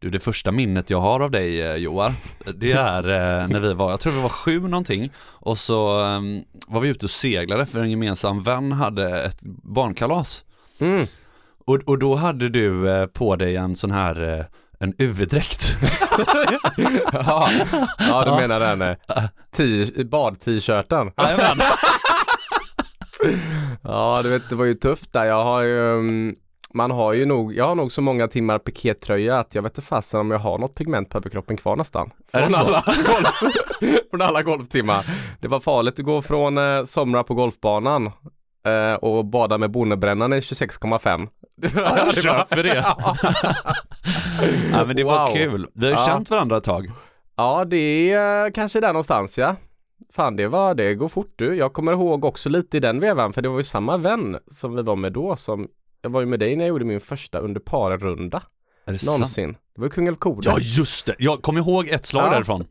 Du, det första minnet jag har av dig eh, Joar, det är eh, när vi var, jag tror vi var sju någonting och så eh, var vi ute och seglade för en gemensam vän hade ett barnkalas. Mm. Och, och då hade du eh, på dig en sån här, en UV-dräkt. ja, ja, du menar den bad-t-shirten. Ja, du vet, det var ju tufft där. Jag har ju, mm, man har ju nog, jag har nog så många timmar pikétröja att jag vet inte fasen om jag har något pigment på överkroppen kvar nästan. Från alla, golf, från alla golftimmar. Det var farligt att gå från eh, somra på golfbanan eh, och bada med bonnebrännan i 26,5. Ja, jag köper det. ja, men det var Wow. kul. Vi har ju Ja. känt varandra ett tag. Ja, det är eh, kanske där någonstans ja. Fan, det var, det går fort du. Jag kommer ihåg också lite i den vevan, för det var ju samma vän som vi var med då som jag var ju med dig när jag gjorde min första under par-runda Är det sant? någonsin. Det var Kungälv Kode. Ja just det, jag kommer ihåg ett slag Ja. därifrån.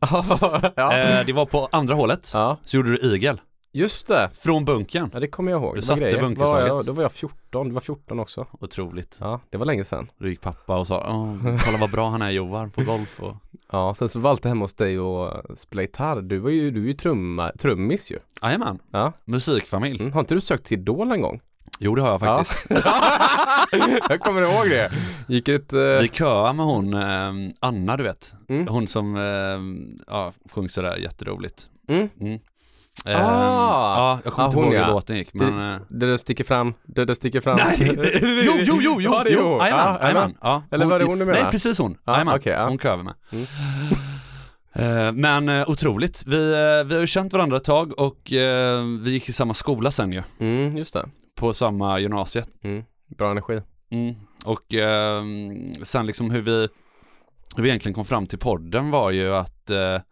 ja. Eh, det var på andra hålet, ja, så gjorde du igel. just det. Från bunkern. Ja, det kommer jag ihåg. Du satte grejer. bunkerslaget. Var jag, då var jag 14, du var 14 också. Otroligt. Ja, det var länge sedan. Då gick pappa och sa, Åh, kolla vad bra han är Joar på golf och... Ja, sen så var alltid hemma hos dig och spela gitarr. Du var ju, du är ju trumma, trummis ju. Jajamän, Ja. musikfamilj. Mm. Har inte du sökt till Idol en gång? Jo det har jag faktiskt. jag kommer ihåg det. Gick ett... eh, Vi köade med hon, eh, Anna du vet. Mm. Hon som, eh, ja, sjöng sådär jätteroligt. Mm. Mm. Ah. ja, jag kommer Ah, inte ihåg hur ja. låten gick men... Det där sticker fram, det där sticker fram. Nej, det, jo, jo, jo, jo, Ja, jo, jajamän, Ja. Ja, Eller var det hon du menar? Nej, precis hon. Ja, Jajamän, okej, ja. hon köade med. Mm. Men otroligt, vi, vi har ju känt varandra ett tag och vi gick i samma skola sen ju, Mm, just det. På samma gymnasiet. Mm. Bra energi. Mm. Och eh, sen liksom hur vi, hur vi egentligen kom fram till podden var ju att, eh, nej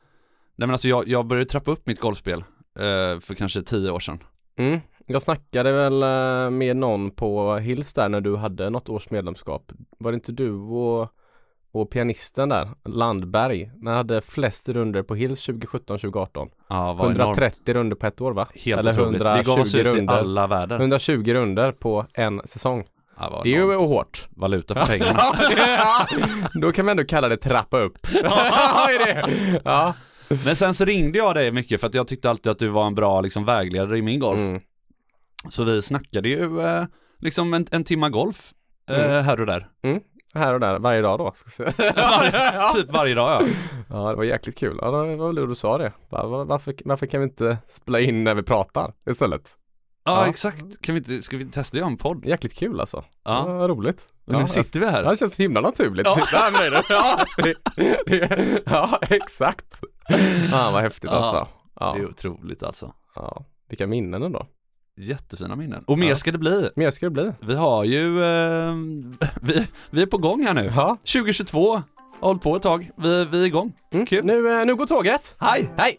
men alltså jag, jag började trappa upp mitt golfspel eh, för kanske tio år sedan. Mm. Jag snackade väl eh, med någon på Hills där när du hade något års medlemskap. Var det inte du och, och pianisten där, Landberg, när han hade flest runder på Hills 2017-2018? Ja, vad 130 runder på ett år va? Helt Eller otroligt. Vi gav oss 120 ut i runder. alla världar. 120 runder på en säsong. Ja, Det är ju enormt. hårt. Valuta för pengarna. ja, då kan man ändå kalla det trappa upp. ja. Men sen så ringde jag dig mycket för att jag tyckte alltid att du var en bra liksom, vägledare i min golf. Mm. Så vi snackade ju eh, liksom en, en timma golf eh, Mm. här och där. Här och där, varje dag då. Varje, typ varje dag ja. Ja, det var jäkligt kul. Ja, det var väl du sa det. Va- va- Varför, varför kan vi inte spela in när vi pratar istället? Ja, Ja. exakt, kan vi inte, ska vi testa göra en podd? Jäkligt kul alltså. Ja. Ja, roligt. Men ja, nu sitter vi här. Ja, det känns himla naturligt. Ja. att sitta här med dig. Ja, det, det, ja, exakt. Ja, vad häftigt alltså. Ja, Det är otroligt alltså. ja. Vilka minnen ändå. Jättefina minnen. Och mer Ja. ska det bli. Mer ska det bli. Vi har ju, eh, vi, vi är på gång här nu. Ja. 2022, har hållit på ett tag. Vi, vi är igång. Mm. Kul. Nu, eh, nu går tåget. Hej! Hej!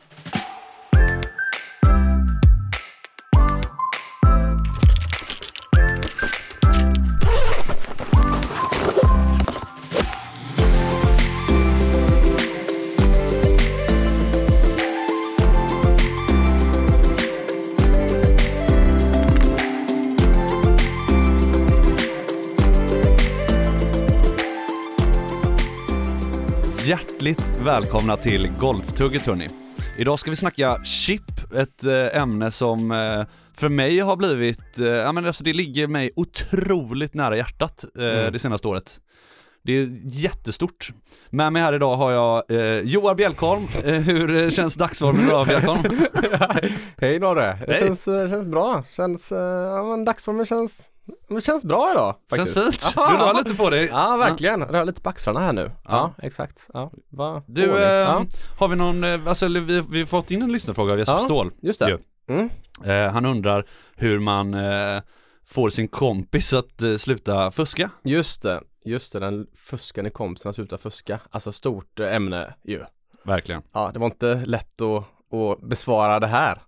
Hjärtligt välkomna till Golftugget hörni. Idag ska vi snacka chip, ett eh, ämne som eh, för mig har blivit, eh, ja men alltså det ligger mig otroligt nära hjärtat Mm. det senaste året. Det är jättestort. Med mig här idag har jag eh, Joar Bjelkholm. Eh, hur känns dagsformen idag Bjelkholm? Hej Norre! Det känns, känns bra. Känns, eh, ja men dagsformen känns, men känns bra idag Känns faktiskt. fint? Ja. Du rör lite på dig. Ja, verkligen. Rör lite på axlarna här nu. Ja, exakt. Ja, vad Du, eh, ja, har vi någon, eh, alltså vi, vi har fått in en lyssnarfråga av Jesper Ja, Ståhl. just det. Mm. Eh, han undrar hur man eh, får sin kompis att eh, sluta fuska. Just det. Just det, den fuskande kompisen slutar fuska. Alltså stort eh, ämne ju. Verkligen. Ja, det var inte lätt att, att besvara det här.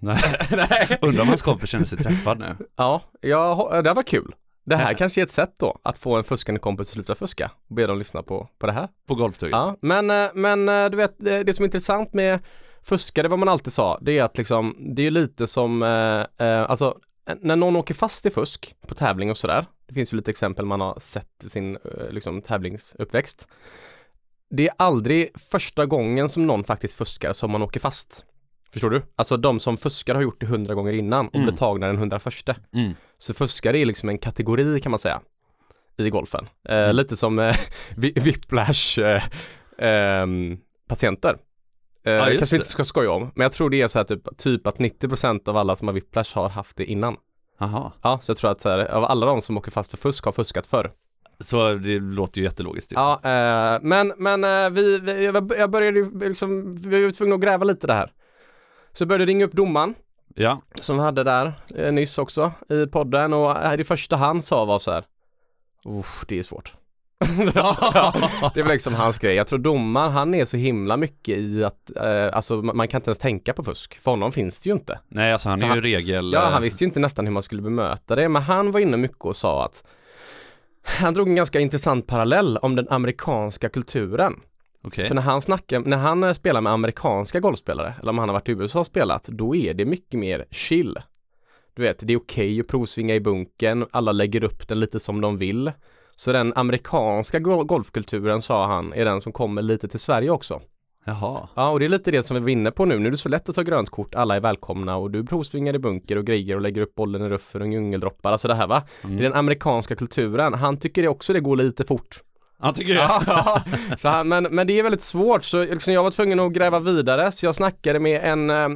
Nej. Undrar om hans kompis känner sig träffad nu. Ja, ja, det var kul. Det här kanske är ett sätt då, att få en fuskande kompis att sluta fuska och be dem lyssna på, på det här. På golftugget. Ja, men, eh, men eh, du vet, det, det som är intressant med fuskare, vad man alltid sa, det är att liksom, det är lite som, eh, eh, alltså, när någon åker fast i fusk på tävling och sådär, Det finns ju lite exempel man har sett i sin eh, liksom, tävlingsuppväxt. Det är aldrig första gången som någon faktiskt fuskar som man åker fast. Förstår du? Alltså de som fuskar har gjort det hundra gånger innan och Mm. blir tagna den hundraförsta. Mm. Så fuskare är liksom en kategori kan man säga i golfen. Eh, Mm. Lite som eh, whiplash eh, ehm, patienter. Eh, Ja, kanske vi inte ska skoja om, men jag tror det är så här typ, typ att 90% av alla som har whiplash har haft det innan. Jaha, Ja, så jag tror att så här, av alla de som åker fast för fusk har fuskat förr. så det låter ju jättelogiskt ju. Ja, eh, men, men eh, vi, vi, jag började ju liksom, vi var tvungna att gräva lite det här. Så började ringa upp domaren Ja, som vi hade där eh, nyss också i podden och eh, det första han sa var så här Uff, det är svårt. ja, det är väl liksom hans grej. Jag tror domaren, han är så himla mycket i att, eh, alltså man, kan inte ens tänka på fusk. För honom finns det ju inte. nej alltså han Så är ju han- regel... Ja, eh, han visste ju inte nästan hur man skulle bemöta det, men han var inne mycket och sa att han drog en ganska intressant parallell om den amerikanska kulturen. Okej, För när han snackar, när han eh, spelar med amerikanska golfspelare, eller om han har varit i USA och spelat, då är det mycket mer chill. Du vet, det är okej att provsvinga i bunken, alla lägger upp den lite som de vill. Så den amerikanska gol- golfkulturen, sa han, är den som kommer lite till Sverige också. jaha. Ja, och det är lite det som vi var inne på nu. Nu är det så lätt att ta grönt kort, alla är välkomna och du provsvingar i bunker och grejer och lägger upp bollen i ruffen och djungeldroppar, alltså det här va. Mm. Det är den amerikanska kulturen. Han tycker det också det går lite fort. Han tycker det? Ja, så han, men, men det är väldigt svårt så liksom jag var tvungen att gräva vidare så jag snackade med en eh,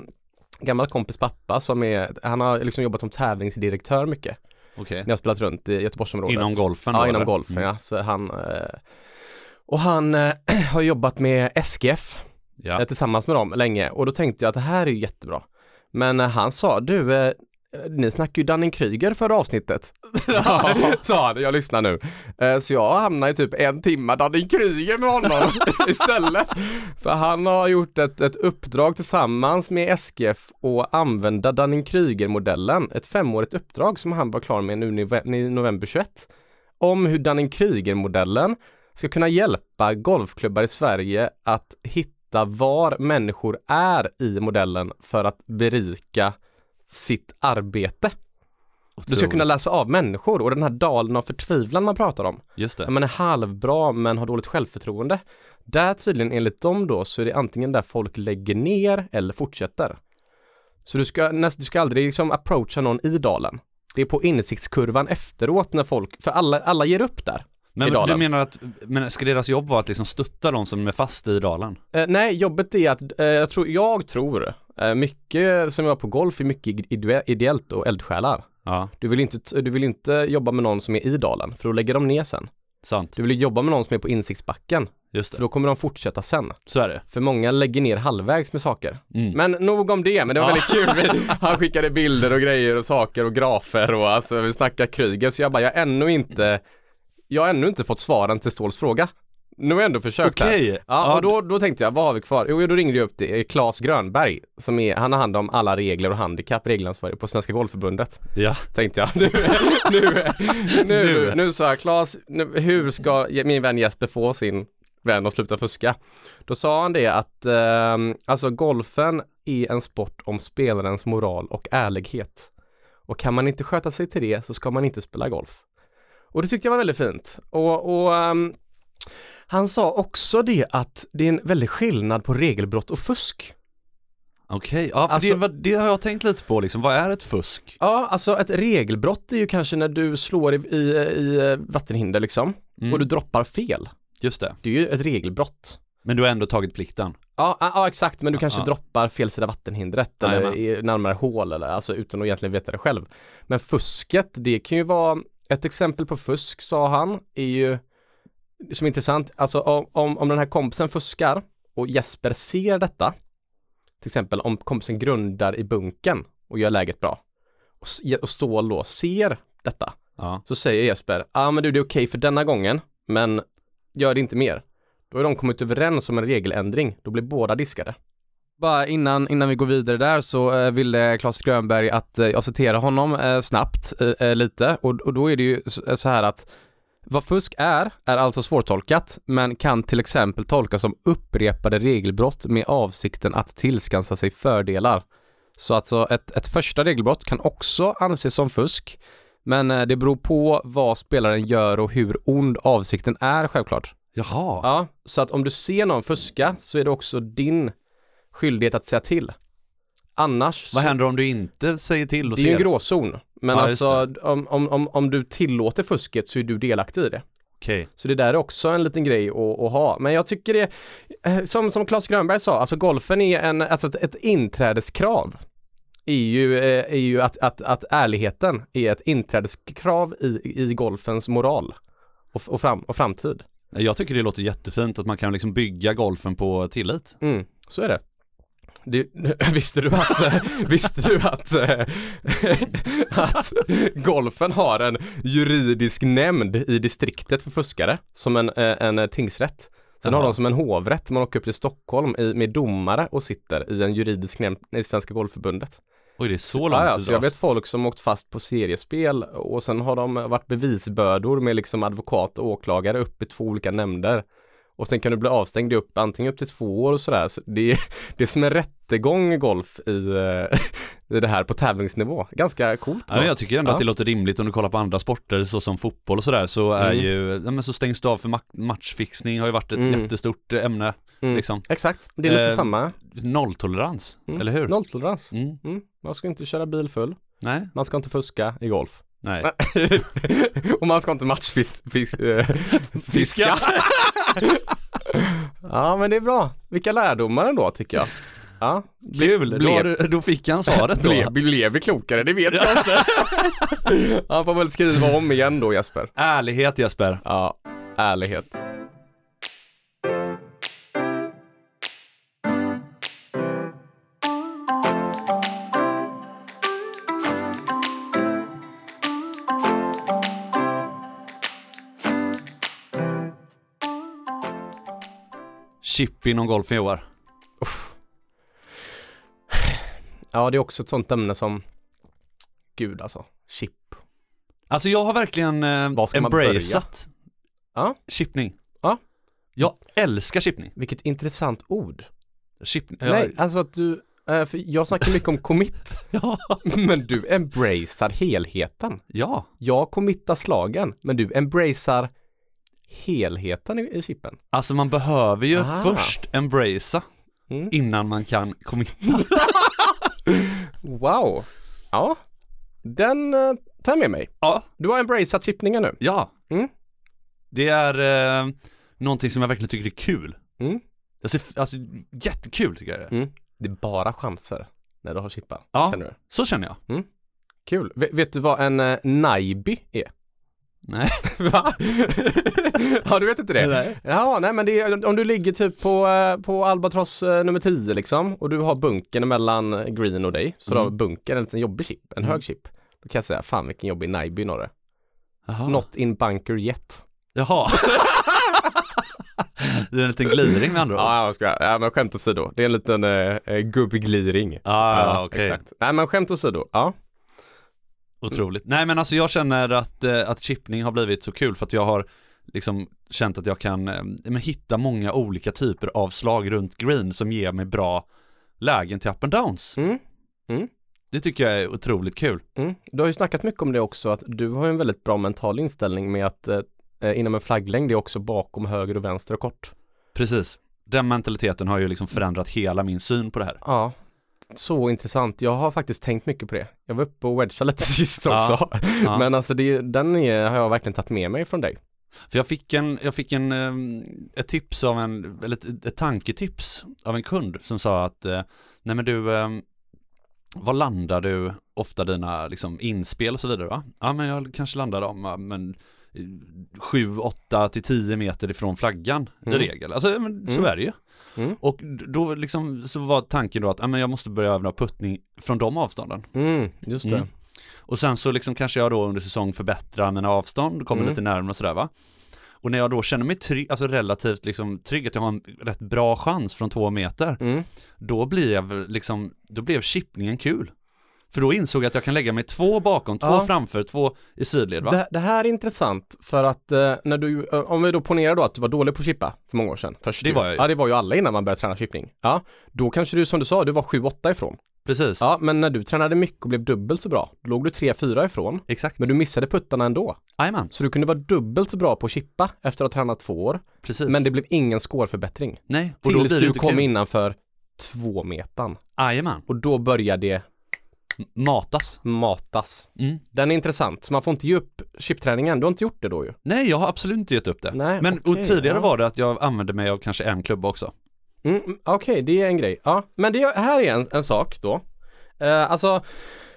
gammal kompis pappa som är, han har liksom jobbat som tävlingsdirektör mycket Okej. när jag spelat runt i Göteborgsområdet. Inom golfen Ja, då, inom eller? golfen Mm. ja. Så han, eh, och han eh, har jobbat med SGF Ja. eh, tillsammans med dem länge och då tänkte jag att det här är jättebra. Men eh, han sa, du, eh, ni snackade ju Dunning-Kryger förra avsnittet. sa han, jag lyssnar nu. Eh, så jag hamnar i typ en timma Dunning-Kryger med honom istället. För han har gjort ett, ett uppdrag tillsammans med SGF och använda Dunning-Kryger-modellen. Ett femårigt uppdrag som han var klar med nu i november 21. Om hur Dunning-Kryger-modellen ska kunna hjälpa golfklubbar i Sverige att hitta var människor är i modellen för att berika sitt arbete. Du ska Otroligt. kunna läsa av människor och den här dalen av förtvivlan man pratar om. Just det. När man är halvbra men har dåligt självförtroende. Där tydligen enligt dem då så är det antingen där folk lägger ner eller fortsätter. Så du ska, näst, du ska aldrig liksom approacha någon i dalen. Det är på insiktskurvan efteråt när folk, för alla, alla ger upp där. i Men du menar att, men ska deras jobb vara att liksom stötta de som är fast i dalen? Eh, nej, jobbet är att, eh, jag tror, jag tror, mycket som jag på golf är mycket ide- ideellt och eldsjälar. Ja, Du vill inte, du vill inte jobba med någon som är i dalen, för då lägger de ner sen. sant. Du vill jobba med någon som är på insiktsbacken, Just för det. då kommer de fortsätta sen. Så är det. För många lägger ner halvvägs med saker. Mm. Men nog om det, men det var Ja. väldigt kul. Han skickade bilder och grejer och saker och grafer och alltså vi snackar Kryger, så jag bara, jag har ännu inte, jag har ännu inte fått svaren till Ståhls fråga. Nu har jag ändå försökt här. Okej. Ja, och då, då tänkte jag, vad har vi kvar? Jo, då ringde jag upp till Claes Grönberg, som är, han har hand om alla regler och handikapp, regelansvarig på Svenska Golfförbundet. Ja. Tänkte jag, nu, nu, nu, Nu. sa jag, Claes, nu, hur ska min vän Jesper få sin vän att sluta fuska? Då sa han det att, eh, alltså golfen är en sport om spelarens moral och ärlighet. Och kan man inte sköta sig till det så ska man inte spela golf. Och det tyckte jag var väldigt fint. Och, och ehm, han sa också det att det är en väldig skillnad på regelbrott och fusk. Okej, ja för Alltså- det, det har jag tänkt lite på liksom, vad är ett fusk? Ja, alltså ett regelbrott är ju kanske när du slår i, i, i vattenhinder liksom Mm. och du droppar fel. Just det. Det är ju ett regelbrott. Men du har ändå tagit plikten? Ja, ja, ja exakt, men du Ja, kanske ja. droppar fel sida vattenhindret eller i närmare hål eller alltså utan att egentligen veta det själv. Men fusket, det kan ju vara ett exempel på fusk sa han är ju som är intressant, alltså om, om, den här kompisen fuskar och Jesper ser detta, till exempel om kompisen grundar i bunken och gör läget bra och, och Stål då ser detta, Ja. så säger Jesper, ja ah, men du det är okej för denna gången, men gör det inte mer. Då har de kommit överens om en regeländring, då blir båda diskade. Bara innan, innan vi går vidare där så eh, ville Claes Grönberg att eh, jag citerar honom eh, snabbt eh, eh, lite och, och då är det ju så, så här att vad fusk är, är alltså svårtolkat, men kan till exempel tolkas som upprepade regelbrott med avsikten att tillskansa sig fördelar. Så alltså ett, ett första regelbrott kan också anses som fusk, Men eh, det beror på vad spelaren gör och hur ond avsikten är självklart. Jaha. Ja, så att om du ser någon fuska så är det också din skyldighet att säga till. Annars, Vad händer om du inte säger till och det är ju en ser? gråzon. Men Ja, alltså om, om, om, om du tillåter fusket så är du delaktig i det. Okej. Så det där är också en liten grej att, att ha. Men jag tycker det, eh, som, som Claes Grönberg sa, alltså golfen är en, alltså ett, ett inträdeskrav. Är ju, eh, är ju att, att, att ärligheten är ett inträdeskrav i, i golfens moral och, och, fram, och framtid. Jag tycker det låter jättefint att man kan liksom bygga golfen på tillit. Mm, så är det. Du, visste du att, visste du att, att golfen har en juridisk nämnd i distriktet för fuskare som en, eh, en tingsrätt. Sen Jaha. har de som en hovrätt, man åker upp till Stockholm i, med domare och sitter i en juridisk nämnd i Svenska Golfförbundet. Oj det är så långt Ja, det så jag vet folk som åkt fast på seriespel och sen har de varit bevisbördor med liksom advokat och åklagare upp i två olika nämnder. Och sen kan du bli avstängd i upp antingen upp till två år och sådär. Så det, är, det är som en rättegång i golf i, eh, i det här på tävlingsnivå. Ganska coolt. Ja, men jag tycker ändå Ja. att det låter rimligt om du kollar på andra sporter såsom fotboll och sådär så är Mm. ju, ja, men så stängs du av för ma- matchfixning har ju varit ett Mm. jättestort eh, ämne Mm. liksom. Exakt, det är lite Eh, samma. Nolltolerans, Mm. eller hur? Nolltolerans. Mm. Mm. Man ska inte köra bil full. Nej, Man ska inte fuska i golf. nej. och man ska inte matchfiska. Fis, eh, fiska. Ja men det är bra. Vilka lärdomar ändå tycker jag. Ja, Kul, då, blev- har du- då fick han svaret då. Blev, blev vi klokare? Det vet jag inte. Han får väl skriva om igen då Jesper. Ärlighet Jesper. Ja, ärlighet. Chip inom golfen Joar. Ja, det är också ett sånt ämne som Gud alltså, chip. Alltså jag har verkligen eh, embraceat Ja. chippning. Ja. Jag älskar chippning. Vilket intressant ord. Chip, Nej, alltså att du, eh, för jag snackar mycket om commit, ja. men du embracear helheten. ja, Jag committar slagen, men du embracear helheten i, i chippen. alltså man behöver ju Ah. först embracea Mm. innan man kan committa. Wow. Ja, den uh, tar jag med mig. ja, Du har embraceat chippningen nu. ja. Mm. Det är eh, någonting som jag verkligen tycker är kul. Mm. Ser, alltså jättekul tycker jag det är. Mm. Det är bara chanser när du har chippar. Ja. Känner du? Så känner jag. Kul. V- vet du vad en uh, Naiby är? Nej. Va? ja, du vet inte det? Nej. Ja, nej men det är, om du ligger typ på, eh, på Albatross eh, nummer 10 liksom och du har bunkern mellan green och dig. Så Mm. du har bunkern, en liten jobbig chip, en Mm. hög chip. Då kan jag säga, fan vilken jobbig Naiby Norre. Not in bunker yet. Jaha. det är en liten gliring med andra ord. Ja, jag ska, ja men skämt åsido. Det är en liten eh, eh, gubbgliring. Ah, ja, okej. exakt. Nej men skämt åsido, ja. Otroligt. Nej men alltså jag känner att, eh, att chippning har blivit så kul för att jag har liksom känt att jag kan eh, men hitta många olika typer av slag runt green som ger mig bra lägen till up and downs. Mm. Det tycker jag är otroligt kul. Mm. Du har ju snackat mycket om det också, att du har en väldigt bra mental inställning med att eh, eh, inom en flagglängd är också bakom höger och vänster och kort. Precis. Den mentaliteten har ju liksom förändrat hela min syn på det här. Ja, så intressant. Jag har faktiskt tänkt mycket på det. Jag var uppe och wedgade lite sist Ja, också. ja. Men alltså det, den är, har jag verkligen tagit med mig från dig. För jag fick en, jag fick en, eh, ett tips av en, eller ett, ett tanketips av en kund som sa att, eh, nej men du, eh, var landar du ofta dina liksom inspel och så vidare va? Ja men jag kanske landar dem, ja, men 7, 8 till 10 meter ifrån flaggan Mm. i regel. Alltså men, så Mm. är det ju. Mm. Och då liksom så var tanken då att, ja men jag måste börja öva puttning från de avstånden. Mm, just det. Mm. Och sen så liksom kanske jag då under säsong förbättrar mina avstånd, kommer Mm. lite närmare och sådär va. Och när jag då känner mig trygg, alltså relativt liksom trygg att jag har en rätt bra chans från två meter, Mm. då blev liksom, då blev chippningen kul. För då insåg jag att jag kan lägga mig två bakom, två Ja. framför, två i sidled va? Det, det här är intressant för att eh, när du, eh, om vi då ponerar då att du var dålig på att chippa för många år sedan. Först Det var jag ju. Ja, det var ju alla innan man började träna chippning. Ja, då kanske du som du sa, du var 7-8 ifrån. Precis, Ja, men när du tränade mycket och blev dubbelt så bra, då låg du 3-4 ifrån. exakt. Men du missade puttarna ändå. Jajamän, Så du kunde vara dubbelt så bra på att chippa efter att ha tränat två år. precis. Men det blev ingen scoreförbättring. Nej, och då Tills blir det du kom kul. innanför två metan. Jajamän, Och då börjar det matas. matas. Mm. Den är intressant, så man får inte ge upp chipträningen. Du har inte gjort det då ju. Nej, jag har absolut inte gett upp det. Nej, Men och tidigare ja. var det att jag använde mig av kanske en klubba också. Mm, mm, Okej, det är en grej. Ja, men det här är en, en sak då. Eh, alltså,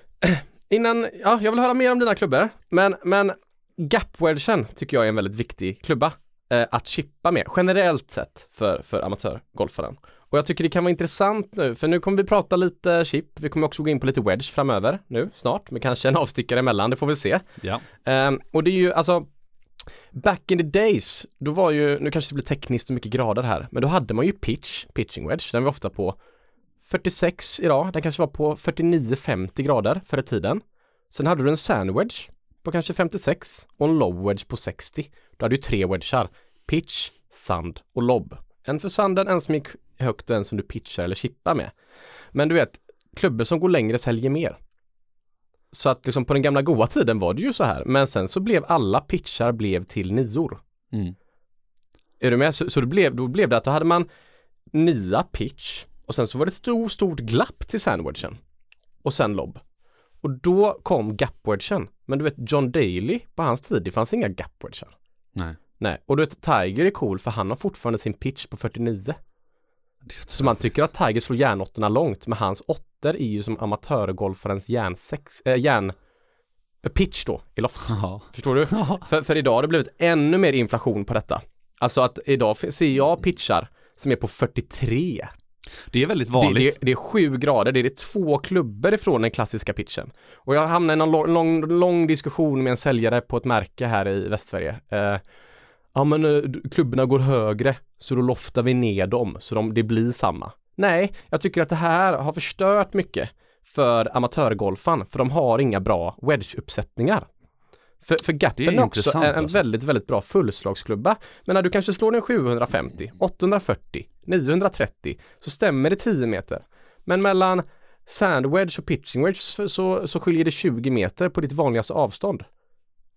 innan, ja, jag vill höra mer om dina klubbor. Men, men gapwedgen tycker jag är en väldigt viktig klubba eh, att chippa med, generellt sett för, för amatörgolfaren. Och jag tycker det kan vara intressant nu, för nu kommer vi prata lite chip. Vi kommer också gå in på lite wedge framöver nu snart, men kanske en avstickare emellan, det får vi se. Ja. Ehm, och det är ju alltså Back in the days, då var ju, nu kanske det blir tekniskt och mycket grader här, men då hade man ju pitch, pitching wedge, den var ofta på 46 idag, den kanske var på 49-50 grader förr i tiden. Sen hade du en sand wedge på kanske 56 och en lob wedge på 60. Du hade ju tre wedgar, pitch, sand och lob. En för sanden, en som gick högt och en som du pitchar eller chippar med. Men du vet, klubbor som går längre säljer mer. Så att liksom på den gamla goa tiden var det ju så här. Men sen så blev alla pitchar blev till nior. Mm. Är du med? Så, så det blev, då blev det att då hade man nia pitch och sen så var det ett stort, stort glapp till sandwedgen. Och sen lob. Och då kom gapwedgen. Men du vet John Daly på hans tid, det fanns inga gapwedgar. Nej. Nej, och du vet Tiger är cool för han har fortfarande sin pitch på 49. Så man tycker att Tiger slår järnåttorna långt, men hans åttor är ju som amatörgolfarens järnsex, äh, järn eh, pitch då i loft. Ja. Förstår du? För, för idag har det blivit ännu mer inflation på detta. Alltså att idag ser jag pitchar som är på 43. Det är väldigt Det, vanligt. det, det är sju grader, det är två klubbor ifrån den klassiska pitchen. Och jag hamnade i någon lång, lång, lång diskussion med en säljare på ett märke här i Västsverige. Eh, ja men eh, klubborna går högre, så då loftar vi ner dem, så de, det blir samma. Nej, jag tycker att det här har förstört mycket för amatörgolfan, för de har inga bra wedge-uppsättningar. För, för gappen är är också en alltså. väldigt, väldigt bra fullslagsklubba. Men när du kanske slår den 750, 840, 930 så stämmer det 10 meter. Men mellan sandwedge och pitching wedge så, så, så skiljer det 20 meter på ditt vanligaste avstånd.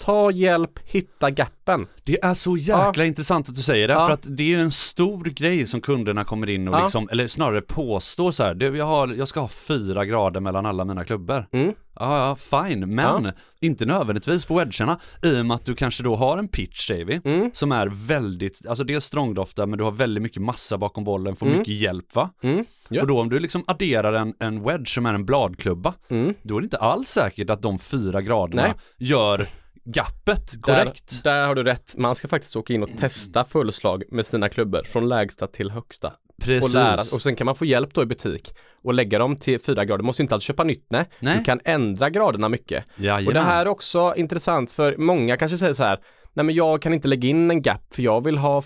Ta hjälp, hitta gappen. Det är så jäkla intressant att du säger det, Ja. för att det är en stor grej som kunderna kommer in och Ja. liksom, eller snarare påstår så här, du, jag, har, jag ska ha fyra grader mellan alla mina klubbor. Mm. Ja, ja, fine, men inte nödvändigtvis på wedgarna, i och med att du kanske då har en pitch, säger vi, Mm. som är väldigt, alltså det är strongdofta, men du har väldigt mycket massa bakom bollen, får Mm. mycket hjälp va? Mm. Ja. Och då om du liksom adderar en, en wedge som är en bladklubba, Mm. då är det inte alls säkert att de fyra graderna Nej. gör gappet korrekt. Där, där har du rätt. Man ska faktiskt åka in och testa fullslag med sina klubbor från lägsta till högsta. Precis. Och lära Och sen kan man få hjälp då i butik och lägga dem till fyra grader. Du måste inte alls köpa nytt, nej. Nej. Du kan ändra graderna mycket. Jajamän. Och det här är också intressant för många kanske säger så här Nej men jag kan inte lägga in en gap för jag vill ha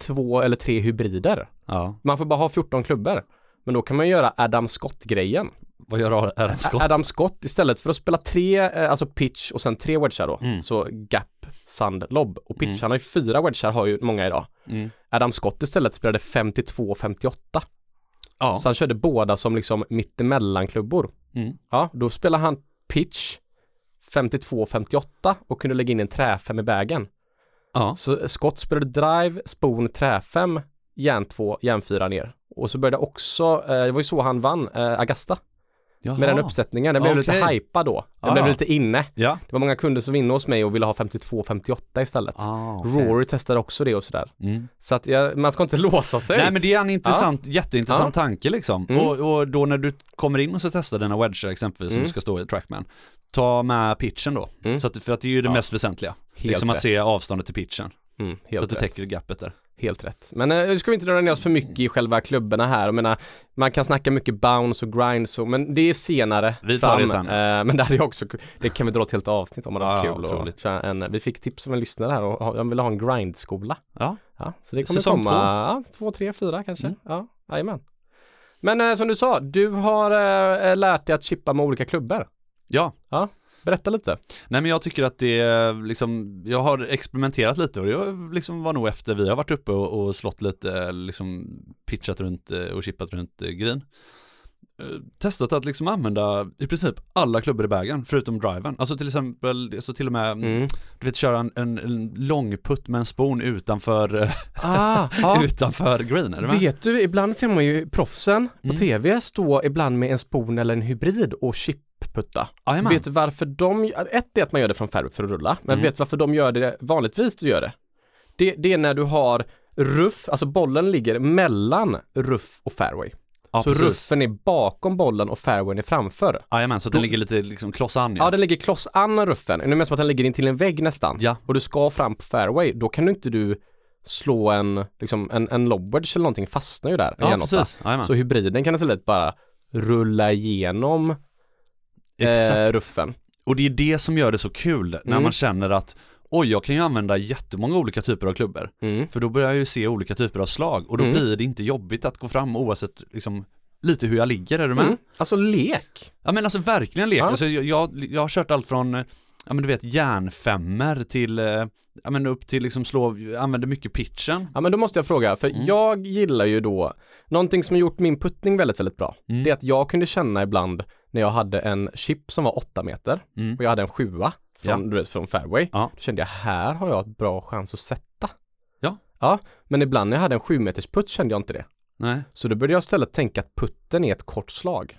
två eller tre hybrider. Ja, Man får bara ha 14 klubbor. Men då kan man göra Adam Scott-grejen. vad gör Adam Scott? Adam Scott istället för att spela tre, eh, alltså pitch och sen tre wedgar då. Mm. Så gap, sand, lob. Och pitch, han har ju fyra wedgar har ju många idag. Mm. Adam Scott istället spelade 52-58. Ja. Så han körde båda som liksom mittemellan-klubbor. Mm. Ja, då spelade han pitch 52-58 och kunde lägga in en träfem i bagen. ja. Så Scott spelade drive, spoon, träfem, järn 2, järn 4 ner. Och så började också, eh, det var ju så han vann, eh, Agasta. Jaha. Med den uppsättningen. Den blev lite Okej. hypad då. Den Ah. blev lite inne. Ja. Det var många kunder som var inne hos mig och ville ha 52-58 istället. Ah, okej. Rory testade också det och sådär. Mm. Så att jag, man ska inte låsa sig. Nej men det är en intressant, jätteintressant Ja. tanke liksom. Mm. Och, och då när du kommer in och så testar dina wedgar exempelvis som Mm. ska stå i trackman. Ta med pitchen då. Mm. Så att, för att det är ju det Ja. mest väsentliga. Helt liksom att rätt. se avståndet till pitchen. Mm, så att du rätt. täcker gapet där. Helt rätt. Men eh, nu ska vi inte dra ner oss för mycket i själva klubborna här. Jag menar, man kan snacka mycket bounce och grind så, men det är senare Vi tar fram. det sen. Eh, men det är också, det kan vi dra ett helt avsnitt om man har Ja, ja, kul. Och en, vi fick tips av en lyssnare här och ha- jag ville ha en grindskola. Ja. Ja, så det kommer Säsong komma, två. ja, två, tre, fyra kanske. Mm. Ja, jajamän. Men eh, som du sa, du har eh, lärt dig att chippa med olika klubbor. Ja. Berätta lite. Nej men jag tycker att det liksom, jag har experimenterat lite och det liksom var nog efter vi har varit uppe och, och slått lite, liksom pitchat runt eh, och chippat runt eh, green. eh, testat att liksom använda i princip alla klubbor i bagen förutom driven. Alltså till exempel, alltså till och med, Mm. du vet köra en, en, en lång putt med en spon utanför, Ah, utanför green, är du med? Vet du, ibland ser man ju proffsen på Mm. tv stå ibland med en spon eller en hybrid och chipputta. Jajamän. Vet du varför de, ett är att man gör det från fairway för att rulla, men Mm. vet du varför de gör det vanligtvis du gör det? det? Det är när du har ruff, alltså bollen ligger mellan ruff och fairway. Ja, så precis. ruffen är bakom bollen och fairwayn är framför. Jajamän, så den ligger lite liksom kloss an Ja, den ligger kloss an ruffen. Det är mer som att den ligger in till en vägg nästan. Ja. Och du ska fram på fairway, då kan du inte du slå en, liksom en, en lob wedge eller någonting fastnar ju där. Ja, precis. Jajamän. Så hybriden kan istället bara rulla igenom eh, ruffen. Och det är det som gör det så kul, när Mm. man känner att oj, jag kan ju använda jättemånga olika typer av klubbor. Mm. För då börjar jag ju se olika typer av slag och då Mm. blir det inte jobbigt att gå fram oavsett liksom lite hur jag ligger, är du med? Mm. Alltså lek. Ja men alltså verkligen lek, Ja. alltså, jag, jag, har kört allt från, ja men du vet järnfemmer till, eh, ja men upp till liksom slå, använder mycket pitchen. Ja men då måste jag fråga, för Mm. jag gillar ju då, någonting som har gjort min puttning väldigt, väldigt bra. Mm. Det är att jag kunde känna ibland när jag hade en chip som var 8 meter Mm. och jag hade en sjua från, Ja. du vet, från fairway. Ja. Då kände jag, här har jag ett bra chans att sätta. Ja. Ja, men ibland när jag hade en 7 meters putt kände jag inte det. Nej, Så då började jag istället tänka att putten är ett kort slag.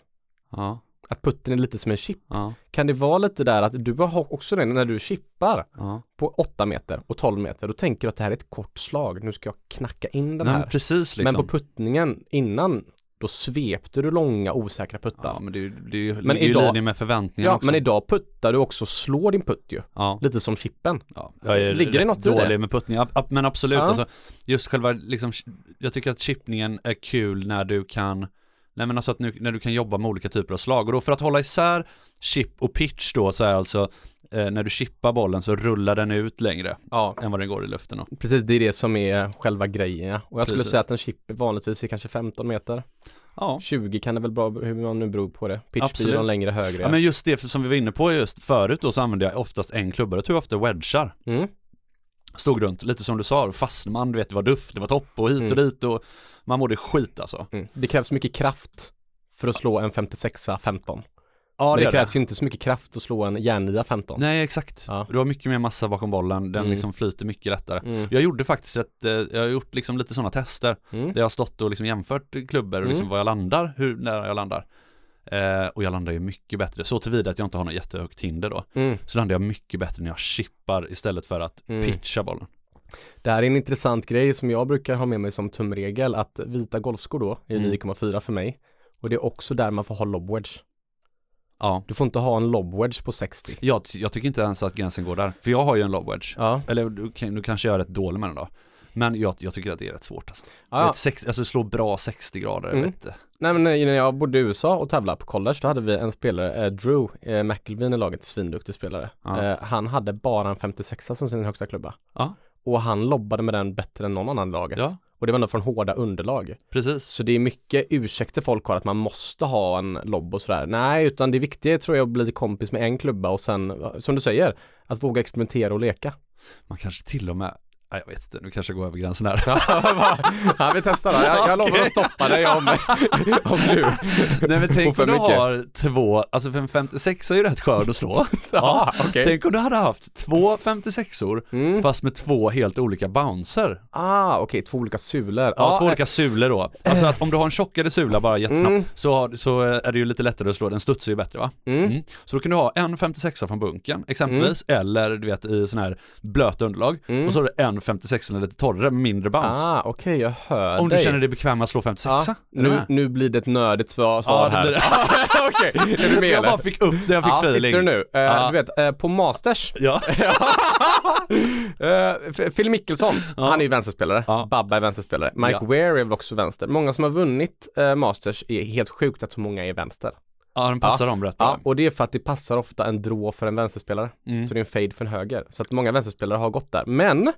ja, Att putten är lite som en chip. ja, Kan det vara lite där att du har också det när du chippar ja. på 8 meter och 12 meter, då tänker du att det här är ett kort slag, nu ska jag knacka in den Nej, här. precis liksom. Men på puttningen innan, då svepte du långa osäkra puttar. Ja men det är ju, det är ju, Men men idag, idag- linje med förväntningarna Ja, också. men idag puttar du också slår din putt ju. Ja, Lite som chippen. ja. Jag är Ligger det något i det? dålig med puttning, men absolut Ja. alltså, just själva liksom, jag tycker att chippningen är kul när du kan Nej men alltså att nu, när du kan jobba med olika typer av slag och då för att hålla isär chip och pitch då så är alltså eh, när du chippar bollen så rullar den ut längre Ja, än vad den går i luften då. precis. Det är det som är själva grejen. ja. Och jag skulle Precis. säga att en chip vanligtvis är kanske 15 meter. Ja. 20 kan det väl bra, hur man nu beror på det. Pitch blir de längre högre. ja men just det som vi var inne på just förut då så använde jag oftast en klubba, jag tog ofta wedgar mm. Stod runt, lite som du sa, fastnade man, du vet det var duff, det var topp och hit och Mm. dit och man mådde skit alltså. Mm. Det krävs mycket kraft för att slå en 56a 15. Ja Men det gör krävs ju inte så mycket kraft att slå en järnia 15. Nej exakt, Ja. du har mycket mer massa bakom bollen, den Mm. liksom flyter mycket lättare. Mm. Jag gjorde faktiskt ett, eh, jag har gjort liksom lite sådana tester Mm. där jag har stått och liksom jämfört klubbor och liksom Mm. var jag landar, hur nära jag landar. Eh, och jag landar ju mycket bättre, så tillvida att jag inte har något jättehögt hinder då. Mm. Så landar jag mycket bättre när jag chippar istället för att Mm. pitcha bollen. Det här är en intressant grej som jag brukar ha med mig som tumregel att vita golfskor då är Mm. 9,4 för mig. Och det är också där man får ha lob wedge. Ja, Du får inte ha en lob wedge på 60. jag, jag tycker inte ens att gränsen går där. För jag har ju en lob wedge. Ja, Eller du, nu kanske är rätt dålig med den då. Men jag, jag tycker att det är rätt svårt alltså. ja. Ett sex, alltså slå bra 60 grader, Mm. vet inte. Nej men när jag bodde i USA och tävlade på college då hade vi en spelare, eh, Drew eh, McElveen i laget, svinduktig spelare. Ja. Eh, han hade bara en 56 som sin högsta klubba. Ja. Och han lobbade med den bättre än någon annan i laget. Ja, Och det var ändå från hårda underlag. precis. Så det är mycket ursäkter folk har att man måste ha en lobb och sådär. Nej, utan det viktiga tror jag är att bli kompis med en klubba och sen, som du säger, att våga experimentera och leka. Man kanske till och med, nej jag vet inte, nu kanske jag går över gränsen här. ja, vi testar då. Jag, jag lovar att stoppa dig om, om du. Nej men tänk om du har två, alltså för en 56 är ju rätt skön att slå. Ja, okej. Tänk om du hade haft två 56or Mm. fast med två helt olika bouncer. Ah, okej, två olika sulor. Ja, två eh, olika sulor då. Alltså att om du har en tjockare sula bara jättesnabbt Mm. så, har, så är det ju lite lättare att slå, den studsar ju bättre va? Mm. Mm. Så då kan du ha en 56 från bunken exempelvis, eller du vet i sån här blöt underlag Mm. och så har du en 56 som är lite torrare med mindre bounce. Ah, okej, jag hör Om du dig. känner dig bekväm med att slå 56 Ja, Är du nu, nu blir det ett nördigt svar, svar Ja, det här. det. okej, är du med Jag bara fick upp det, jag fick ja, feeling. sitter du nu? Eh, Ja. Du vet, eh, på Masters Ja. Eh, Phil Mickelson, Ja. han är ju vänsterspelare. Ja. Babba är vänsterspelare. Mike Ja. Ware är väl också vänster. Många som har vunnit eh, Masters är helt sjukt att så många är vänster. ja, den passar dem rätt Ja, bra. och det är för att det passar ofta en draw för en vänsterspelare. Mm. Så det är en fade för en höger. Så att många vänsterspelare har gått där. Men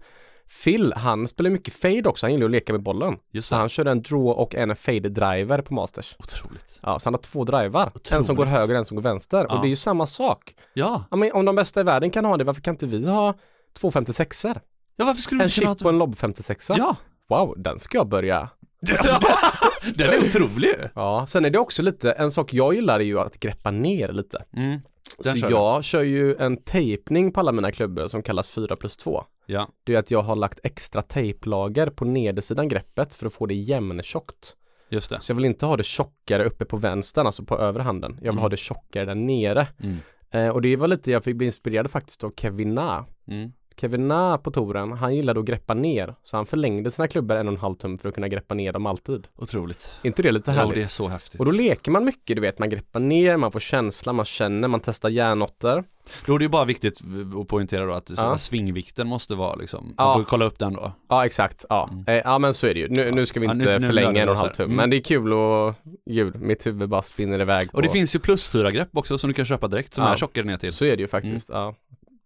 Phil, han spelar mycket fade också. Han gillar att leka med bollen. Just Så han körde en draw och en fade driver på Masters. Otroligt. Ja, så han har två drivar. En Otroligt. som går höger och en som går vänster. Ja. Och det är ju samma sak. Ja. Ja, men om de bästa i världen kan ha det, varför kan inte vi ha två 56 er Ja, varför skulle du En inte kunna chip och en lob 56 Ja, Wow, den ska jag börja Den är otrolig. Ja, sen är det också lite, en sak jag gillar är ju att greppa ner lite. Mm. Den Så kör jag kör ju en tejpning på alla mina klubbor som kallas 4 plus 2. Ja, Det är att jag har lagt extra tejplager på nedersidan greppet för att få det jämntjockt. just det. Så jag vill inte ha det tjockare uppe på vänstern, alltså på övre handen. Jag vill Mm. ha det tjockare där nere. Mm. Eh, och det var lite, jag fick bli inspirerad faktiskt av Kevin Na. Mm. Kevin Na på touren, han gillade att greppa ner. Så han förlängde sina klubbor en och en halv tum för att kunna greppa ner dem alltid. Otroligt. Inte det lite Jo, härligt? det är så häftigt. Och då leker man mycket, du vet, man greppar ner, man får känsla, man känner, man testar järnåttor. Då är det ju bara viktigt att poängtera då att Ja. svingvikten måste vara liksom, man Ja. får kolla upp den då. Ja, exakt. Ja, Mm. eh, ja men så är det ju. Nu, nu ska vi Ja, inte nu- nu förlänga en och en halv tum. Mm. Men det är kul och gud, mitt huvud bara spinner iväg. Och det på- finns ju plus fyra grepp också som du kan köpa direkt som Ja. är tjockare ner till. Så är det ju faktiskt, ja.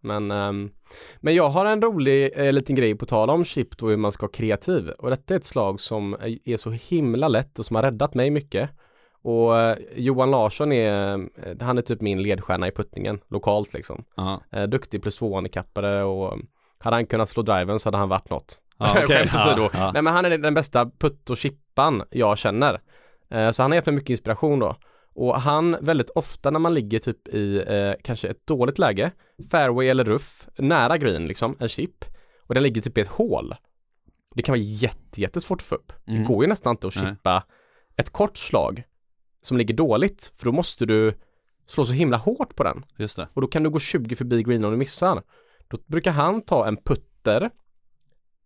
Men, ehm, men jag har en rolig eh, liten grej på tal om chip och hur man ska vara kreativ. Och detta är ett slag som är- är så himla lätt och som har räddat mig mycket. Och eh, Johan Larsson är, eh, han är typ min ledstjärna i puttningen, lokalt liksom. Eh, duktig plus två-handikappare och hade han kunnat slå driven så hade han varit något. okej. Skämt åsido. ja, ja. Nej men han är den bästa putt och chippan jag känner. Eh, så han har gett mig mycket inspiration då. Och han väldigt ofta när man ligger typ i eh, kanske ett dåligt läge, fairway eller ruff, nära green liksom, en chip. Och den ligger typ i ett hål. Det kan vara jätte, jättesvårt att få upp. Det Mm. går ju nästan inte att Nej. chippa ett kort slag som ligger dåligt. För då måste du slå så himla hårt på den. Just det. Och då kan du gå 20 förbi green om du missar. Då brukar han ta en putter,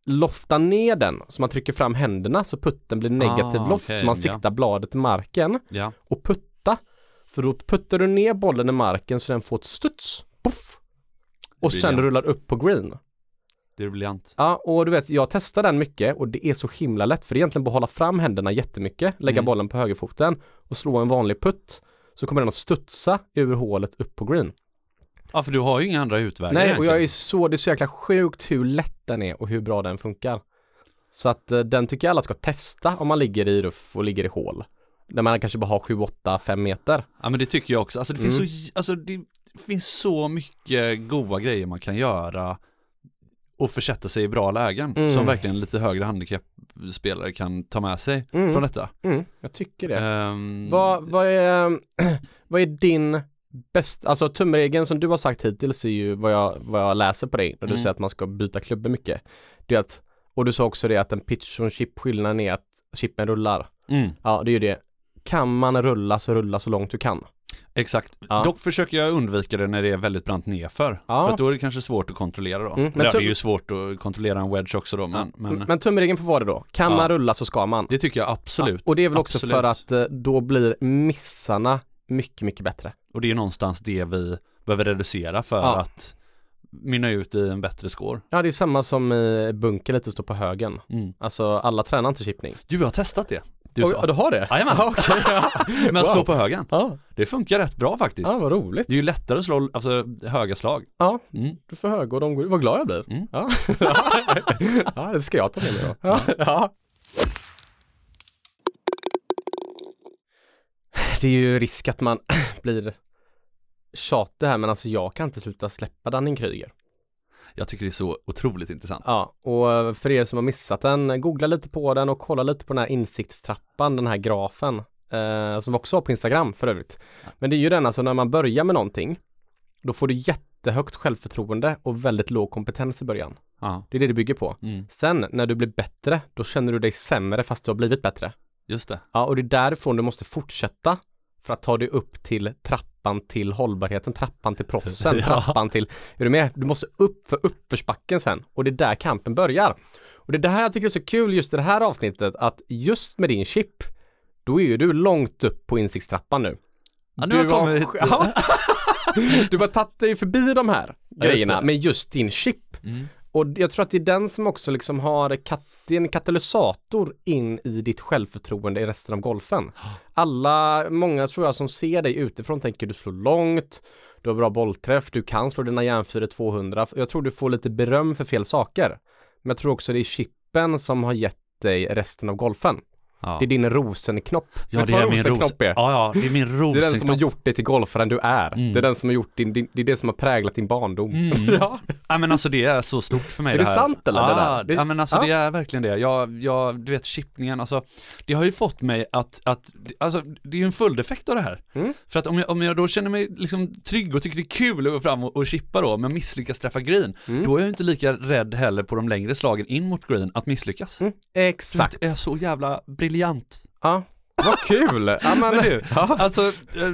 lofta ner den så man trycker fram händerna så putten blir negativ Ah, loft okej, så man ja. siktar bladet i marken Ja, och putta. För då puttar du ner bollen i marken så den får ett studs. Puff! Och sen rullar upp på green. det är briljant. Ja, och du vet, jag testar den mycket och det är så himla lätt för det är egentligen bara hålla fram händerna jättemycket, lägga Mm. bollen på högerfoten och slå en vanlig putt. Så kommer den att studsa ur hålet upp på green. Ja för du har ju inga andra utvägar Nej, och egentligen. jag är så, det är så jäkla sjukt hur lätt den är och hur bra den funkar. Så att eh, den tycker jag alla ska testa om man ligger i ruff och ligger i hål. Där man kanske bara har 7, 8, 5 meter. Ja men det tycker jag också, alltså det finns Mm. så, alltså det finns så mycket goda grejer man kan göra och försätta sig i bra lägen Mm. som verkligen lite högre handikappspelare kan ta med sig Mm. från detta. Mm, jag tycker det. Ehm, Vad, vad, är, vad är din bästa, alltså tumregeln som du har sagt hittills är ju vad jag, vad jag läser på dig när du Mm. säger att man ska byta klubbor mycket. Det är att, och du sa också det att en pitch och en chip skillnaden är att chippen rullar. mm, Ja, det är ju det. Kan man rulla så rulla så långt du kan. exakt. Ja. Dock försöker jag undvika det när det är väldigt brant nerför. Ja. För att då är det kanske svårt att kontrollera då. Mm, men det är ju svårt att kontrollera en wedge också då men, men, Men, tumregeln får vara det då. Kan Ja. man rulla så ska man. det tycker jag absolut. Och det är väl också Absolut. för att eh, då blir missarna mycket, mycket bättre. Och det är någonstans det vi behöver reducera för att mynna ut i en bättre score. Ja, det är samma som i bunker lite stå på högen. Mm. Alltså alla tränar inte chippning. Du, jag har testat det. Du sa. ja, du har det? Jajamän. Ja, okej, ja. Men Wow. stå på högen, Ja, det funkar rätt bra faktiskt. ja, vad roligt. Det är ju lättare att slå alltså, höga slag. Ja, Mm. du får höga och de går, vad glad jag blir. Mm. Ja. ja, det ska jag ta med mig då. Ja. ja. Det är ju risk att man blir tjatig här men alltså jag kan inte sluta släppa Dunning-Kruger. Jag tycker det är så otroligt intressant. Ja, och för er som har missat den, googla lite på den och kolla lite på den här insiktstrappan, den här grafen. Eh, som vi också har på Instagram för övrigt. Men det är ju den alltså när man börjar med någonting, då får du jättehögt självförtroende och väldigt låg kompetens i början. Ja, Det är det det bygger på. mm. Sen när du blir bättre, då känner du dig sämre fast du har blivit bättre. just det. Ja, och det är därifrån du måste fortsätta för att ta dig upp till trappan till hållbarheten, trappan till proffsen, Ja. trappan till, är du med? Du måste upp för uppförsbacken sen och det är där kampen börjar. Och det är det här jag tycker är så kul just i det här avsnittet att just med din chip, då är ju du långt upp på insiktstrappan nu. Ja, nu har jag kommit hit. Ja. du har tagit dig förbi de här Ja, grejerna med just din chip. Mm. Och jag tror att det är den som också liksom har kat- en katalysator in i ditt självförtroende i resten av golfen. Alla, många tror jag som ser dig utifrån tänker du slår långt, du har bra bollträff, du kan slå dina järnfyror 200. Jag tror du får lite beröm för fel saker. Men jag tror också det är chippen som har gett dig resten av golfen. Ja. Det är din rosenknopp. Ja, Vet det är min ros... rosenknopp är? Ja, ja, det är min Det är den som har rosenknopp. gjort dig till golfaren du är. Mm. Det är den som har gjort din, din, det är det som har präglat din barndom. Mm. ja. Ja men alltså det är så stort för mig Är det det här. sant eller, ja, det där? Det- Ja men alltså ja. det är verkligen det. Jag, jag, du vet chippningen, alltså det har ju fått mig att, att, alltså det är ju en följdeffekt av det här. Mm. För att om jag, om jag då känner mig liksom trygg och tycker det är kul att gå fram och, och chippa då, men misslyckas träffa green, Mm. då är jag inte lika rädd heller på de längre slagen in mot green att misslyckas. Mm. Exakt. Det är så jävla briljant. Ja. Vad kul! Ja, men, Men du, ja. alltså, eh,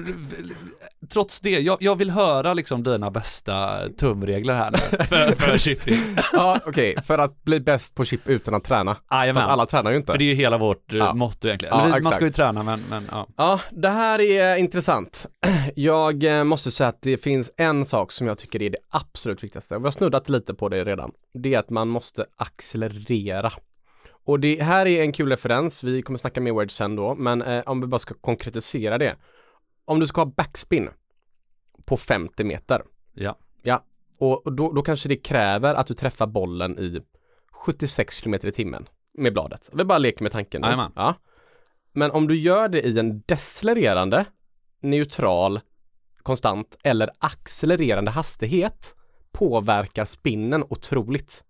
trots det, jag, jag vill höra liksom dina bästa tumregler här nu för, för chipping. ja okej, för att bli bäst på chip utan att träna. För Jajamän. att alla tränar ju inte. För det är ju hela vårt eh, Ja. motto egentligen. Ja, man ska ju träna men, men ja. Ja, det här är intressant. Jag eh, måste säga att det finns en sak som jag tycker är det absolut viktigaste. Vi har snuddat lite på det redan. Det är att man måste accelerera. Och det här är en kul referens. Vi kommer snacka mer words sen då, men eh, om vi bara ska konkretisera det. Om du ska ha backspin på 50 meter. Ja. Ja, och och då, då kanske det kräver att du träffar bollen i 76 km i timmen med bladet. Vi bara leker med tanken nu. Ja. Men om du gör det i en decelererande, neutral, konstant eller accelererande hastighet påverkar spinnen otroligt.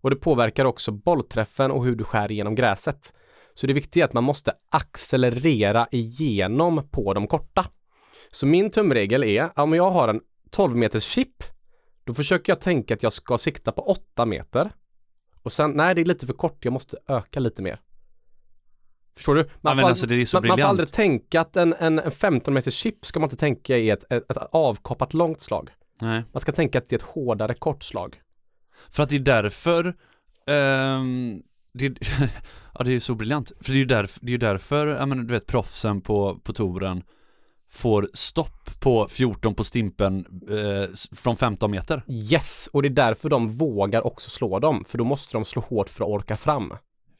Och det påverkar också bollträffen och hur du skär igenom gräset. Så det viktiga är att man måste accelerera igenom på de korta. Så min tumregel är, om jag har en 12 meters chip, då försöker jag tänka att jag ska sikta på 8 meter. Och sen, nej det är lite för kort, jag måste öka lite mer. Förstår du? men får, alltså, är så man, man får aldrig tänka att en, en, en 15 meters chip ska man inte tänka i ett, ett, ett avkoppat långt slag. Nej. Man ska tänka att det är ett hårdare kort slag. För att det är därför, ehm, det, ja det är så briljant. För det är ju därför, det är därför, ja men du vet proffsen på, på touren får stopp på 14 på stimpen eh, från 15 meter. Yes, och det är därför de vågar också slå dem, för då måste de slå hårt för att orka fram.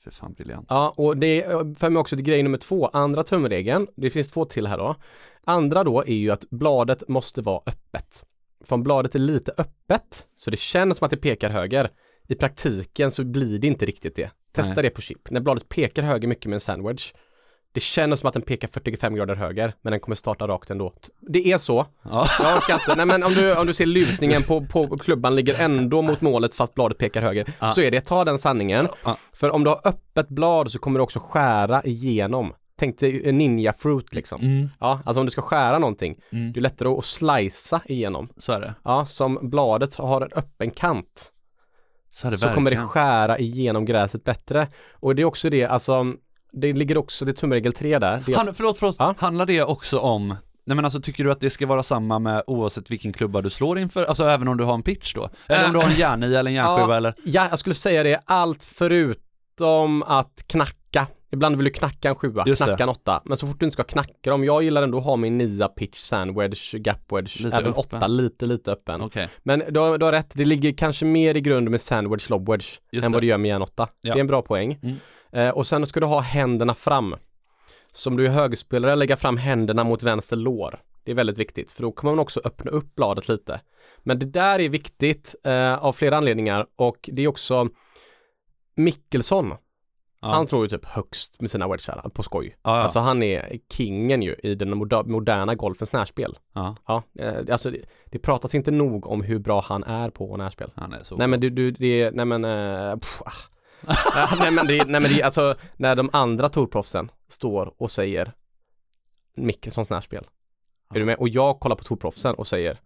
För fan briljant. Ja, och det för mig också till grej nummer två, andra tumregeln, det finns två till här då. Andra då är ju att bladet måste vara öppet. Om bladet är lite öppet, så det känns som att det pekar höger, i praktiken så blir det inte riktigt det. Testa Nej. det på chip. När bladet pekar höger mycket med en sandwich, det känns som att den pekar 45 grader höger, men den kommer starta rakt ändå. Det är så. Ja. Jag orkar inte. Nej men om du, om du ser lutningen på, på klubban ligger ändå mot målet fast bladet pekar höger, Ja. så är det, ta den sanningen. Ja. För om du har öppet blad så kommer du också skära igenom. Tänk dig ninja fruit liksom. Mm, Ja, alltså om du ska skära någonting, mm. det är lättare att slicea igenom. Så är det. Ja, som bladet har en öppen kant Så är det så kommer det skära igenom gräset bättre. Och det är också det, alltså det ligger också, det är tumregel 3 där. Det är Han, förlåt, förlåt. Ja. Handlar det också om Nej men alltså tycker du att det ska vara samma med oavsett vilken klubba du slår inför? Alltså även om du har en pitch då? Eller om du har en järnia eller en järnsjua Ja. eller? ja, jag skulle säga det, allt förutom att knacka. Ibland vill du knacka en sjua, Just det. knacka en åtta. Men så fort du inte ska knacka dem, jag gillar ändå att ha min nia pitch, sandwedge, gapwedge, Lite även öppen. åtta, lite, lite öppen. Okej. Men du har, du har rätt, det ligger kanske mer i grund med sandwich, lobwedge Just än det. vad det gör med järn-åtta. Ja. Det är en bra poäng. Mm. Eh, och sen ska du ha händerna fram. Som du är högerspelare, lägga fram händerna mot vänster lår. Det är väldigt viktigt, för då kommer man också öppna upp bladet lite. Men det där är viktigt eh, av flera anledningar och det är också Mickelsson. Ja. Han tror ju typ högst med sina wedgar på skoj. ja, ja. Alltså han är kingen ju i den moder- moderna golfens närspel. ja. Ja, eh, alltså det, det pratas inte nog om hur bra han är på närspel. Han är så Nej men du, du det nej men, pff, ah. Nej men det, nej men det, alltså när de andra tourproffsen står och säger Mickelsons närspel. Är du med? Och jag kollar på tourproffsen och säger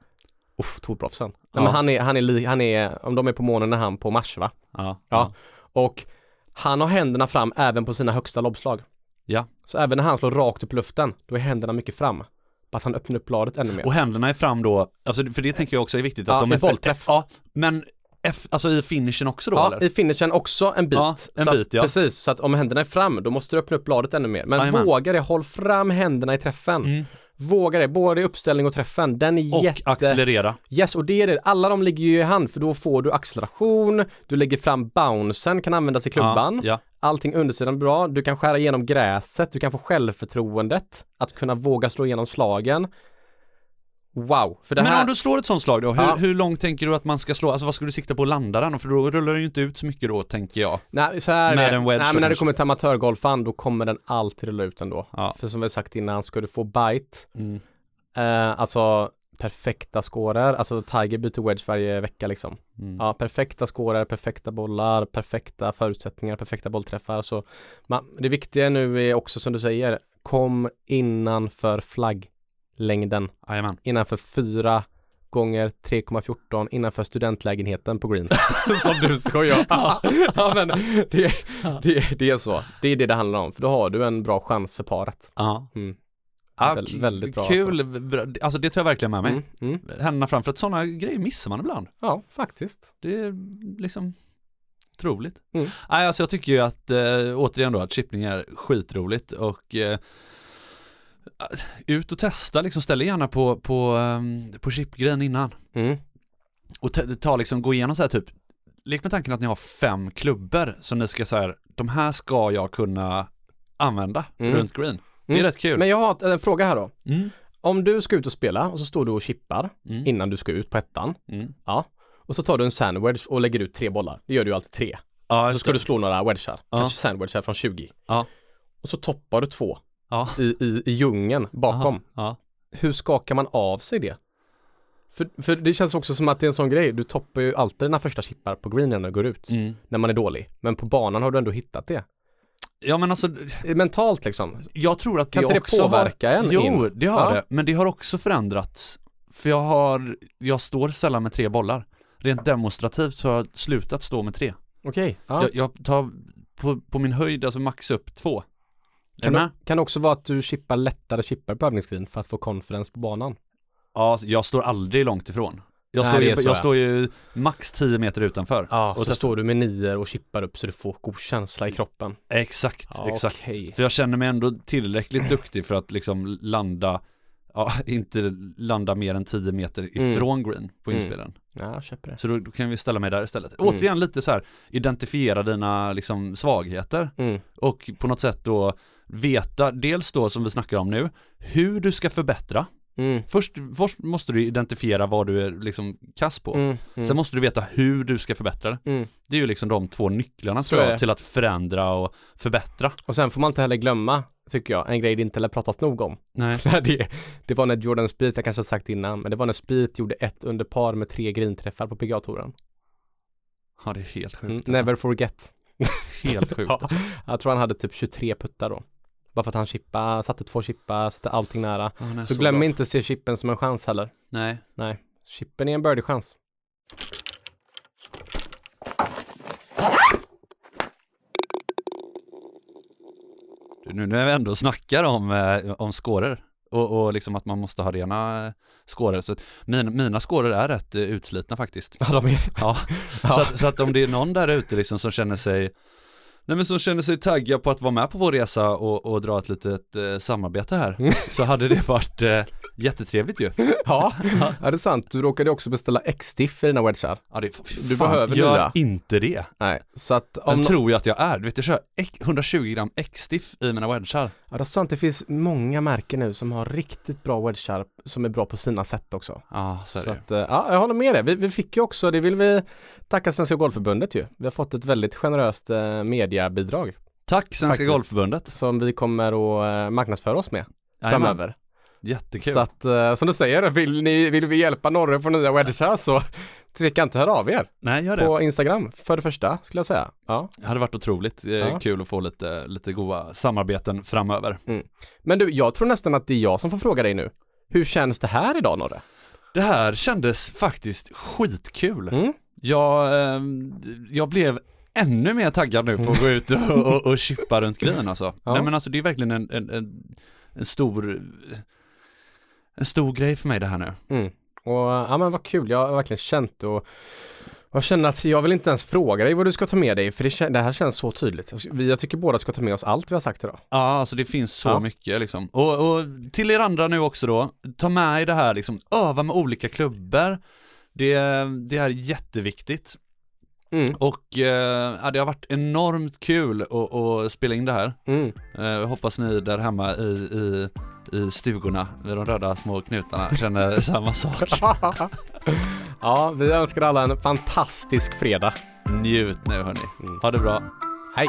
Uff, tourproffsen. Nej men han är, han är, han är, om de är på månen är han på Mars va? Ja. Ja. Och han har händerna fram även på sina högsta lobbslag. Ja. Så även när han slår rakt upp i luften, då är händerna mycket fram. Bara att han öppnar upp bladet ännu mer. Och händerna är fram då, alltså för det tänker jag också är viktigt att Ja, de är i voltträff. Ja, men F, alltså i finishen också då Ja, eller? i finishen också en bit. Ja, en så att, bit, ja. Precis, så att om händerna är fram, då måste du öppna upp bladet ännu mer. Men Jajamän. våga det, håll fram händerna i träffen. Mm. Våga det, både uppställning och träffen. Den är Och jätte... accelerera. Yes, och det är det. Alla de ligger ju i hand, för då får du acceleration, du lägger fram bouncen, kan användas i klubban. Ja, Allting undersidan är bra, du kan skära igenom gräset, du kan få självförtroendet att kunna våga slå igenom slagen. Wow. För det Men här, om du slår ett sånt slag då, hur, Ja. hur långt tänker du att man ska slå? Alltså vad ska du sikta på att landa den? För då rullar den ju inte ut så mycket då, tänker jag. nej, så här är med det. en wedge nej, men när det kommer till amatörgolfan, då kommer den alltid rulla ut ändå. Ja. För som vi sagt innan, ska du få bite, Mm. eh, alltså perfekta scorer, alltså Tiger byter wedge varje vecka liksom. Mm. Ja, perfekta scorer, perfekta bollar, perfekta förutsättningar, perfekta bollträffar. Så man, det viktiga nu är också som du säger, kom innanför flagglängden. Jajamän. Innanför fyra gånger 3,14 innanför studentlägenheten på green. som du skojar. ja, ja men det, det, det är så. Det är det det handlar om. För då har du en bra chans för paret. Ja. Mm. K- väldigt bra, Kul, bra. alltså det tar jag verkligen med mig. Mm, mm. Händerna fram, för att sådana grejer missar man ibland. Ja, faktiskt. Det är liksom troligt. Mm. Nej, alltså jag tycker ju att, äh, återigen då, att chippning är skitroligt och äh, ut och testa liksom, ställ gärna på, på, ähm, på chipgrejen innan. Mm. Och ta, liksom, gå igenom så här typ, lek med tanken att ni har fem klubbor som ni ska säga, de här ska jag kunna använda Mm. runt green. Det är Mm. rätt kul. Men jag har en fråga här då. Mm. Om du ska ut och spela och så står du och chippar Mm. innan du ska ut på ettan. Mm. Ja. Och så tar du en sandwedge och lägger ut tre bollar. Det gör du ju alltid tre. Ja, Så ska det. du slå några wedgar. Ja. Kanske sandwedgar från 20. Ja. Och så toppar du två Ja. i, i, i djungeln bakom. Ja. Hur skakar man av sig det? För, för det känns också som att det är en sån grej. Du toppar ju alltid dina första chippar på green när du går ut. Mm. När man är dålig. Men på banan har du ändå hittat det. ja men alltså Mentalt liksom. Jag tror att Kan det inte det också påverka har... en Jo, in? det har Ja. det. Men det har också förändrats. För jag har, jag står sällan med tre bollar. Rent demonstrativt så har jag slutat stå med tre. Okej. Ja. Jag, jag tar på, på min höjd, alltså max upp två. Är du Kan, det, kan också vara att du chippar lättare chippar på övningsgreen för att få confidence på banan? Ja, jag står aldrig långt ifrån. Jag, Nej, står, ju, jag ja. står ju max 10 meter utanför. Ja, Och så testar. står du med nior och chippar upp så du får god känsla i kroppen. Exakt, Ja, exakt. okej. För jag känner mig ändå tillräckligt duktig för att liksom landa, ja, inte landa mer än 10 meter Mm. ifrån green på Mm. inspelen. Ja, jag köper det. Så då, då kan vi ställa mig där istället. Mm. Återigen lite så här, identifiera dina liksom svagheter Mm. och på något sätt då veta, dels då som vi snackar om nu, hur du ska förbättra. Mm. Först, först måste du identifiera vad du är liksom kass på. Mm. Mm. Sen måste du veta hur du ska förbättra det. Mm. Det är ju liksom de två nycklarna Så tror jag till att förändra och förbättra. Och sen får man inte heller glömma, tycker jag, en grej det inte lär pratas nog om. Nej. det, det var när Jordan Spieth, jag kanske har sagt innan, men det var när Spieth gjorde ett under par med tre grinträffar på PGA-touren. Ja det är helt sjukt. Mm. alltså. Never forget. Helt sjukt. Ja, jag tror han hade typ 23 puttar då. Bara för att han chippa, satte två chippar, satte allting nära. Så, så glöm bra. inte se chippen som en chans heller. Nej. Nej, chippen är en birdie-chans. Nu när vi ändå snackar om, eh, om scorer och, och liksom att man måste ha rena eh, scorer så att mina, mina scorer är rätt eh, utslitna faktiskt. Ja, de är Ja. Ja. Så, att, så att om det är någon där ute liksom som känner sig Nej men som känner sig taggad på att vara med på vår resa och, och dra ett litet eh, samarbete här Mm. Så hade det varit eh, jättetrevligt ju Ja, ja det är sant. Du råkade också beställa X-diff i dina wedgar. Ja det fy Du fan, behöver gör nya. inte det Nej, så att om... Den tror jag att jag är, du vet jag kör ex- 120 gram X-stiff i mina wedgar Ja, det är sant. Det finns många märken nu som har riktigt bra wedgar som är bra på sina sätt också. Ja så är Så det att, eh, ja, jag håller med dig. Vi, vi fick ju också, det vill vi tacka Svenska Golfförbundet ju. Vi har fått ett väldigt generöst eh, mediabidrag Tack Svenska. Golfförbundet som vi kommer att eh, marknadsföra oss med framöver. Jättekul Så att, eh, som du säger, vill, ni, vill vi hjälpa Norre få nya wedgar så tveka inte höra av er Nej gör det, på Instagram för det första skulle jag säga. Ja. det hade varit otroligt eh, Ja. kul att få lite, lite goda samarbeten framöver Men du, jag tror nästan att det är jag som får fråga dig nu. Hur känns det här idag Norre? Det här kändes faktiskt skitkul Mm? Jag, ehm, jag blev ännu mer taggad nu på att gå ut och, och, och chippa runt grejen alltså. Ja. Nej men alltså det är verkligen en, en, en, en stor en stor grej för mig det här nu. Mm. Och ja men vad kul, jag har verkligen känt och jag känner att jag vill inte ens fråga dig vad du ska ta med dig för det, det här känns så tydligt. Alltså, Vi, jag tycker båda ska ta med oss allt vi har sagt idag. Ja, alltså det finns så Ja. mycket liksom. Och, och till er andra nu också då, ta med er det här liksom, öva med olika klubbor. Det, det är jätteviktigt. Mm. Och eh, det har varit enormt kul att, att spela in det här. Mm. Eh, hoppas ni där hemma i, i i stugorna vid de röda små knutarna känner samma sak. ja, vi önskar alla en fantastisk fredag. Njut nu hörni. Mm. Ha det bra. Hej!